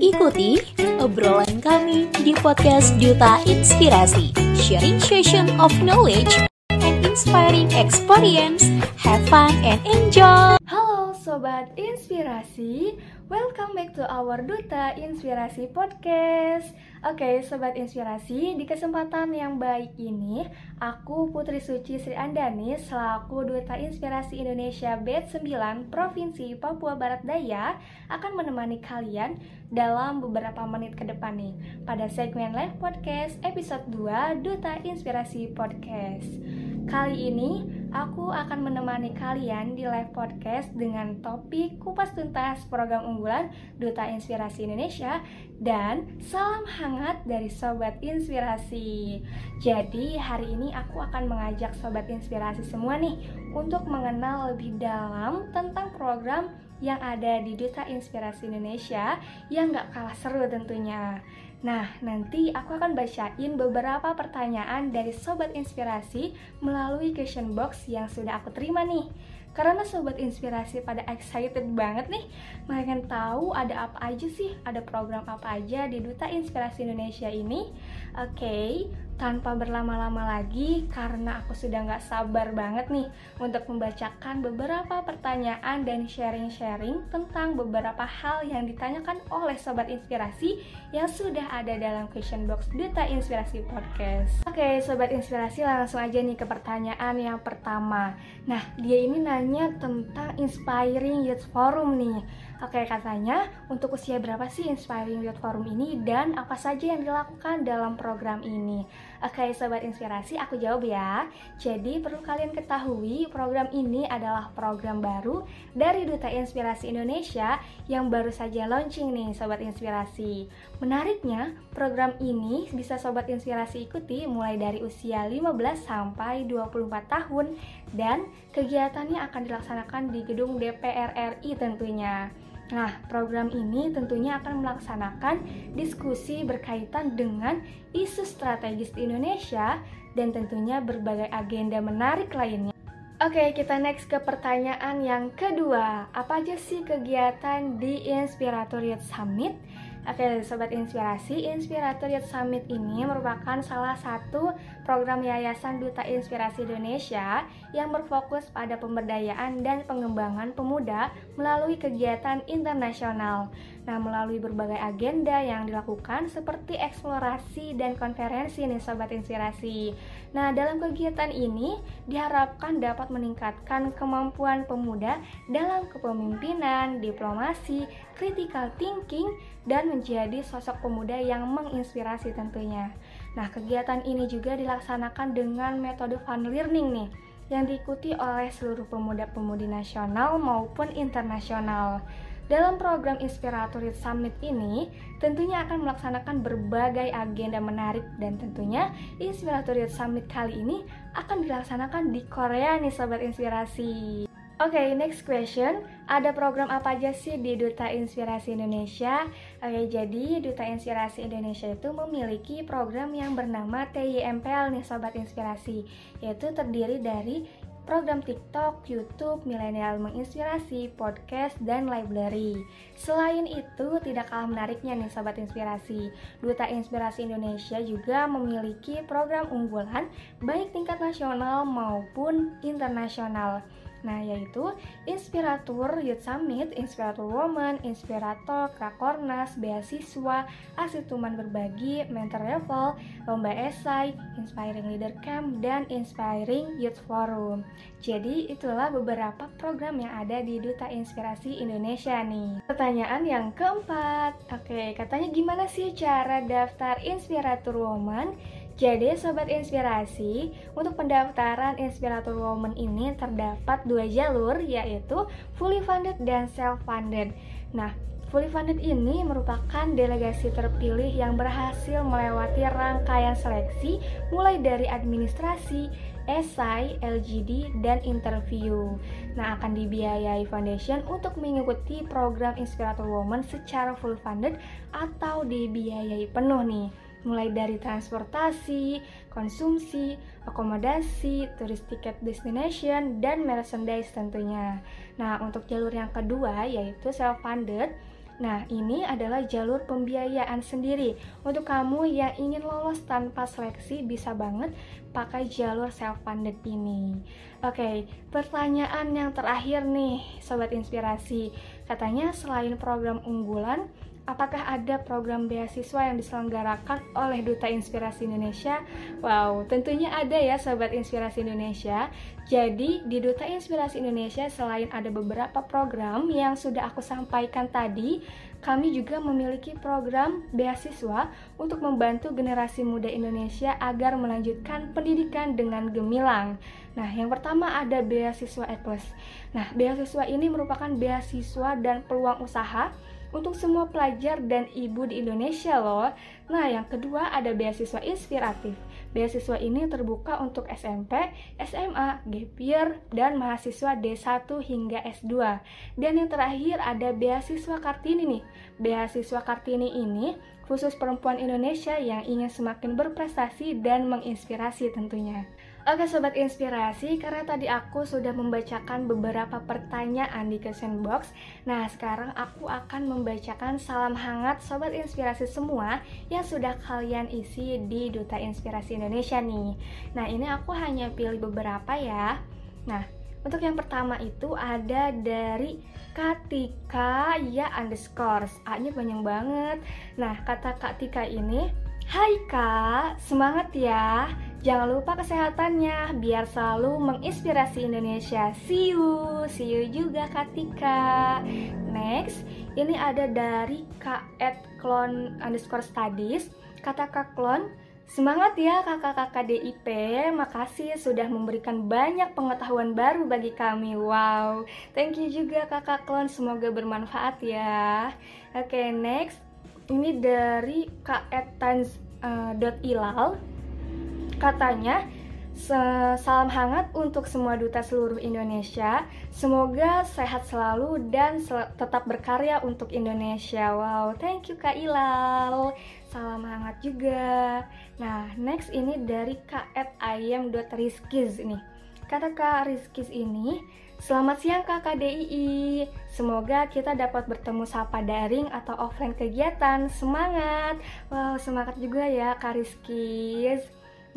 Ikuti obrolan kami di podcast Duta Inspirasi, sharing session of knowledge and inspiring experience. Have fun and enjoy! Halo Sobat Inspirasi, welcome back to our Duta Inspirasi Podcast. Oke Sobat Inspirasi, di kesempatan yang baik ini Aku Putri Suci Sri Andani selaku Duta Inspirasi Indonesia BED 9 Provinsi Papua Barat Daya Akan menemani kalian dalam beberapa menit ke depan nih Pada segmen live podcast episode 2 Duta Inspirasi Podcast. Kali ini aku akan menemani kalian di live podcast dengan topik kupas tuntas program unggulan Duta Inspirasi Indonesia dan salam hangat dari Sobat Inspirasi. Jadi hari ini aku akan mengajak Sobat Inspirasi semua nih untuk mengenal lebih dalam tentang program yang ada di Duta Inspirasi Indonesia yang gak kalah seru tentunya. Nah, nanti aku akan bacain beberapa pertanyaan dari Sobat Inspirasi melalui question box yang sudah aku terima nih. Karena Sobat Inspirasi pada excited banget nih Pengen tahu ada apa aja sih, ada program apa aja di Duta Inspirasi Indonesia ini Oke, okay, tanpa berlama-lama lagi karena aku sudah nggak sabar banget nih untuk membacakan beberapa pertanyaan dan sharing-sharing tentang beberapa hal yang ditanyakan oleh Sobat Inspirasi yang sudah ada dalam question box Duta Inspirasi Podcast. Oke, Sobat Inspirasi langsung aja nih ke pertanyaan yang pertama. Nah, dia ini nanya tentang Inspiring Youth Forum nih. Oke, katanya untuk usia berapa sih Inspiring Youth Forum ini dan apa saja yang dilakukan dalam program ini? Oke, sobat inspirasi, aku jawab ya. Jadi, perlu kalian ketahui, program ini adalah program baru dari Duta Inspirasi Indonesia yang baru saja launching nih, sobat inspirasi. Menariknya, program ini bisa sobat inspirasi ikuti mulai dari usia 15 sampai 24 tahun dan kegiatannya akan dilaksanakan di gedung DPR RI tentunya. Nah, program ini tentunya akan melaksanakan diskusi berkaitan dengan isu strategis di Indonesia dan tentunya berbagai agenda menarik lainnya. Oke, kita next ke pertanyaan yang kedua. Apa aja sih kegiatan di Inspirator Youth Summit? Oke, Sobat Inspirasi, Inspirator Youth Summit ini merupakan salah satu program Yayasan Duta Inspirasi Indonesia yang berfokus pada pemberdayaan dan pengembangan pemuda melalui kegiatan internasional. Nah, melalui berbagai agenda yang dilakukan seperti eksplorasi dan konferensi nih Sobat Inspirasi. Nah, dalam kegiatan ini diharapkan dapat meningkatkan kemampuan pemuda dalam kepemimpinan, diplomasi, critical thinking, dan menjadi sosok pemuda yang menginspirasi tentunya. Nah, kegiatan ini juga dilaksanakan dengan metode fun learning nih yang diikuti oleh seluruh pemuda-pemudi nasional maupun internasional. Dalam program Inspirator Summit ini, tentunya akan melaksanakan berbagai agenda menarik dan tentunya Inspirator Summit kali ini akan dilaksanakan di Korea nih Sobat Inspirasi. Oke, okay, next question. Ada program apa aja sih di Duta Inspirasi Indonesia? Oke, okay, jadi Duta Inspirasi Indonesia itu memiliki program yang bernama TYMPL nih Sobat Inspirasi, yaitu terdiri dari program TikTok, YouTube, milenial menginspirasi, podcast, dan library. Selain itu, tidak kalah menariknya nih Sobat Inspirasi. Duta Inspirasi Indonesia juga memiliki program unggulan baik tingkat nasional maupun internasional. Nah, yaitu Inspiratur Youth Summit, Inspiratur Woman, Inspirator, Krakornas, Beasiswa, Asituman Berbagi, Mentor Level, Lomba Esai, Inspiring Leader Camp, dan Inspiring Youth Forum. Jadi, itulah beberapa program yang ada di Duta Inspirasi Indonesia nih. Pertanyaan yang keempat, oke, katanya gimana sih cara daftar Inspiratur Woman? Jadi Sobat Inspirasi, untuk pendaftaran Inspirator Woman ini terdapat dua jalur yaitu fully funded dan self funded. Nah, fully funded ini merupakan delegasi terpilih yang berhasil melewati rangkaian seleksi mulai dari administrasi, esai, LGD, dan interview. Nah, akan dibiayai foundation untuk mengikuti program Inspirator Woman secara full funded atau dibiayai penuh nih mulai dari transportasi, konsumsi, akomodasi, turis tiket destination, dan merchandise tentunya. Nah, untuk jalur yang kedua yaitu self-funded, Nah, ini adalah jalur pembiayaan sendiri. Untuk kamu yang ingin lolos tanpa seleksi, bisa banget pakai jalur self-funded ini. Oke, pertanyaan yang terakhir nih, Sobat Inspirasi. Katanya selain program unggulan, apakah ada program beasiswa yang diselenggarakan oleh Duta Inspirasi Indonesia? Wow, tentunya ada ya Sobat Inspirasi Indonesia. Jadi di Duta Inspirasi Indonesia selain ada beberapa program yang sudah aku sampaikan tadi, kami juga memiliki program beasiswa untuk membantu generasi muda Indonesia agar melanjutkan pendidikan dengan gemilang. Nah, yang pertama ada beasiswa E+. Nah, beasiswa ini merupakan beasiswa dan peluang usaha untuk semua pelajar dan ibu di Indonesia loh. Nah, yang kedua ada beasiswa inspiratif. Beasiswa ini terbuka untuk SMP, SMA, gap dan mahasiswa D1 hingga S2. Dan yang terakhir ada beasiswa Kartini nih. Beasiswa Kartini ini khusus perempuan Indonesia yang ingin semakin berprestasi dan menginspirasi tentunya. Oke sobat inspirasi, karena tadi aku sudah membacakan beberapa pertanyaan di question box. Nah, sekarang aku akan membacakan salam hangat sobat inspirasi semua yang sudah kalian isi di Duta Inspirasi Indonesia nih. Nah, ini aku hanya pilih beberapa ya. Nah, untuk yang pertama itu ada dari Katika ya underscore A-nya banyak banget Nah kata Kak Tika ini Hai Kak, semangat ya Jangan lupa kesehatannya biar selalu menginspirasi Indonesia. See you, see you juga Katika. Next, ini ada dari Kak Ed Klon underscore studies. Kata Kak Klon, Semangat ya kakak-kakak DIP, makasih sudah memberikan banyak pengetahuan baru bagi kami. Wow, thank you juga kakak klon, semoga bermanfaat ya. Oke, okay, next, ini dari Kak Etans uh, Katanya, salam hangat untuk semua duta seluruh Indonesia. Semoga sehat selalu dan sel tetap berkarya untuk Indonesia. Wow, thank you Kak Ilal. Salam hangat juga. Nah, next ini dari Kak Rizkis nih. Kata Kak Rizkis ini, Selamat siang kakak DII Semoga kita dapat bertemu sapa daring atau offline kegiatan Semangat Wow semangat juga ya Kak Rizkis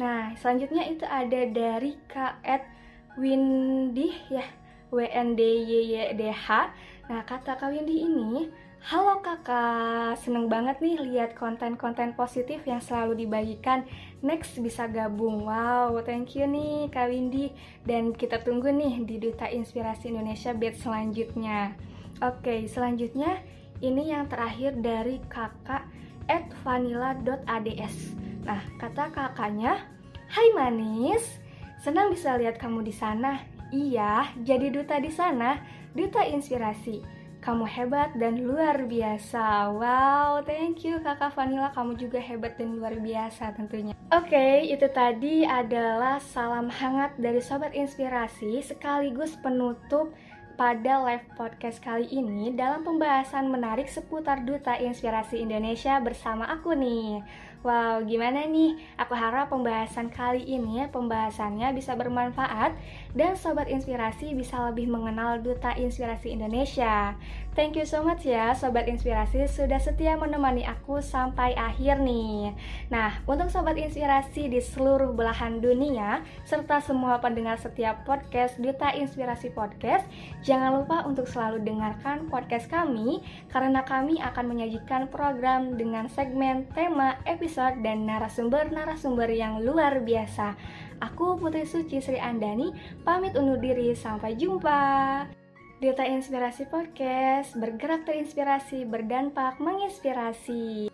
Nah, selanjutnya itu ada dari Kak Ed Windy ya, W N D Y Y D H. Nah, kata Kak Windy ini, Halo kakak, seneng banget nih lihat konten-konten positif yang selalu dibagikan. Next bisa gabung. Wow, thank you nih Kak Windy. Dan kita tunggu nih di Duta Inspirasi Indonesia batch selanjutnya. Oke, selanjutnya ini yang terakhir dari kakak at vanilla.ads. Nah, kata kakaknya, Hai manis, senang bisa lihat kamu di sana. Iya, jadi duta di sana, duta inspirasi. Kamu hebat dan luar biasa. Wow, thank you kakak Vanilla, kamu juga hebat dan luar biasa tentunya. Oke, okay, itu tadi adalah salam hangat dari Sobat Inspirasi sekaligus penutup pada live podcast kali ini dalam pembahasan menarik seputar Duta Inspirasi Indonesia bersama aku nih. Wow, gimana nih? Aku harap pembahasan kali ini pembahasannya bisa bermanfaat dan sobat inspirasi bisa lebih mengenal Duta Inspirasi Indonesia. Thank you so much ya sobat inspirasi sudah setia menemani aku sampai akhir nih. Nah, untuk sobat inspirasi di seluruh belahan dunia serta semua pendengar setiap podcast Duta Inspirasi Podcast, jangan lupa untuk selalu dengarkan podcast kami karena kami akan menyajikan program dengan segmen tema episode dan narasumber-narasumber yang luar biasa. Aku Putri Suci Sri Andani, pamit undur diri, sampai jumpa. Data Inspirasi Podcast, bergerak terinspirasi, berdampak menginspirasi.